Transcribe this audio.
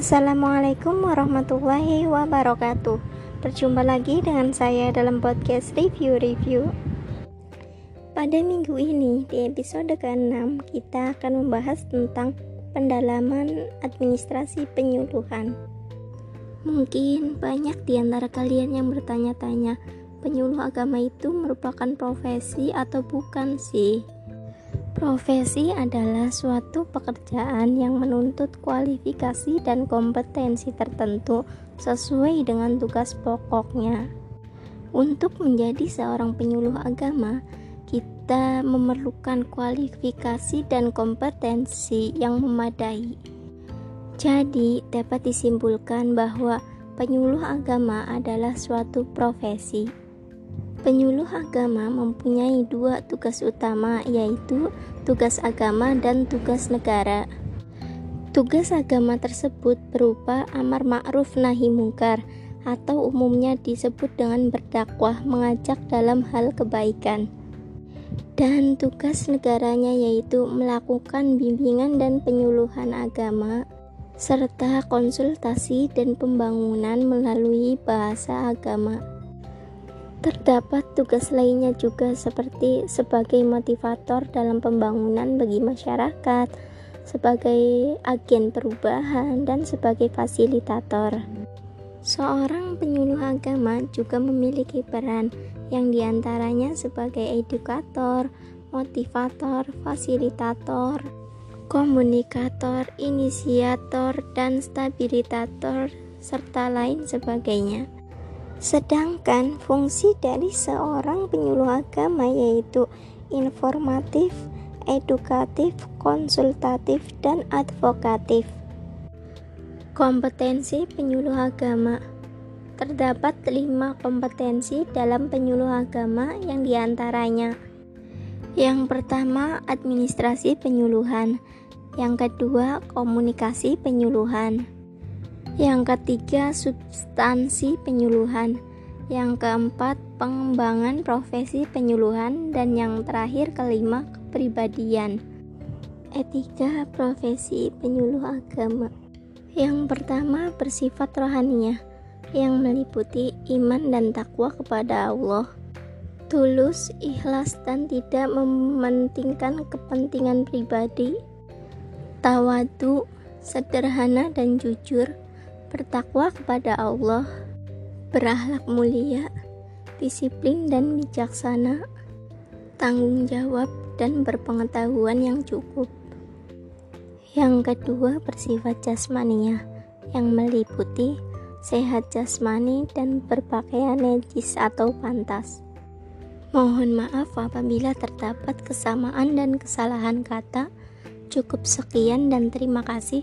Assalamualaikum warahmatullahi wabarakatuh. Berjumpa lagi dengan saya dalam podcast review-review. Pada minggu ini, di episode ke-6, kita akan membahas tentang pendalaman administrasi penyuluhan. Mungkin banyak di antara kalian yang bertanya-tanya, penyuluh agama itu merupakan profesi atau bukan sih? Profesi adalah suatu pekerjaan yang menuntut kualifikasi dan kompetensi tertentu sesuai dengan tugas pokoknya. Untuk menjadi seorang penyuluh agama, kita memerlukan kualifikasi dan kompetensi yang memadai. Jadi, dapat disimpulkan bahwa penyuluh agama adalah suatu profesi. Penyuluh agama mempunyai dua tugas utama, yaitu tugas agama dan tugas negara. Tugas agama tersebut berupa amar ma'ruf nahi mungkar atau umumnya disebut dengan berdakwah mengajak dalam hal kebaikan. Dan tugas negaranya yaitu melakukan bimbingan dan penyuluhan agama serta konsultasi dan pembangunan melalui bahasa agama. Terdapat tugas lainnya juga seperti sebagai motivator dalam pembangunan bagi masyarakat, sebagai agen perubahan, dan sebagai fasilitator. Seorang penyuluh agama juga memiliki peran yang di antaranya sebagai edukator, motivator, fasilitator, komunikator, inisiator, dan stabilitator, serta lain sebagainya. Sedangkan fungsi dari seorang penyuluh agama yaitu informatif, edukatif, konsultatif, dan advokatif. Kompetensi penyuluh agama Terdapat lima kompetensi dalam penyuluh agama yang di antaranya yang pertama, administrasi penyuluhan. Yang kedua, komunikasi penyuluhan. Yang ketiga, substansi penyuluhan. Yang keempat, pengembangan profesi penyuluhan. Dan yang terakhir, kelima, kepribadian. Etika profesi penyuluh agama. Yang pertama, bersifat rohaniah yang meliputi iman dan takwa kepada Allah tulus, ikhlas, dan tidak mementingkan kepentingan pribadi, tawadu, sederhana, dan jujur, bertakwa kepada Allah, berakhlak mulia, disiplin dan bijaksana, tanggung jawab, dan berpengetahuan yang cukup. Yang kedua, bersifat jasmania yang meliputi sehat jasmani dan berpakaian najis atau pantas. Mohon maaf apabila terdapat kesamaan dan kesalahan kata. Cukup sekian dan terima kasih.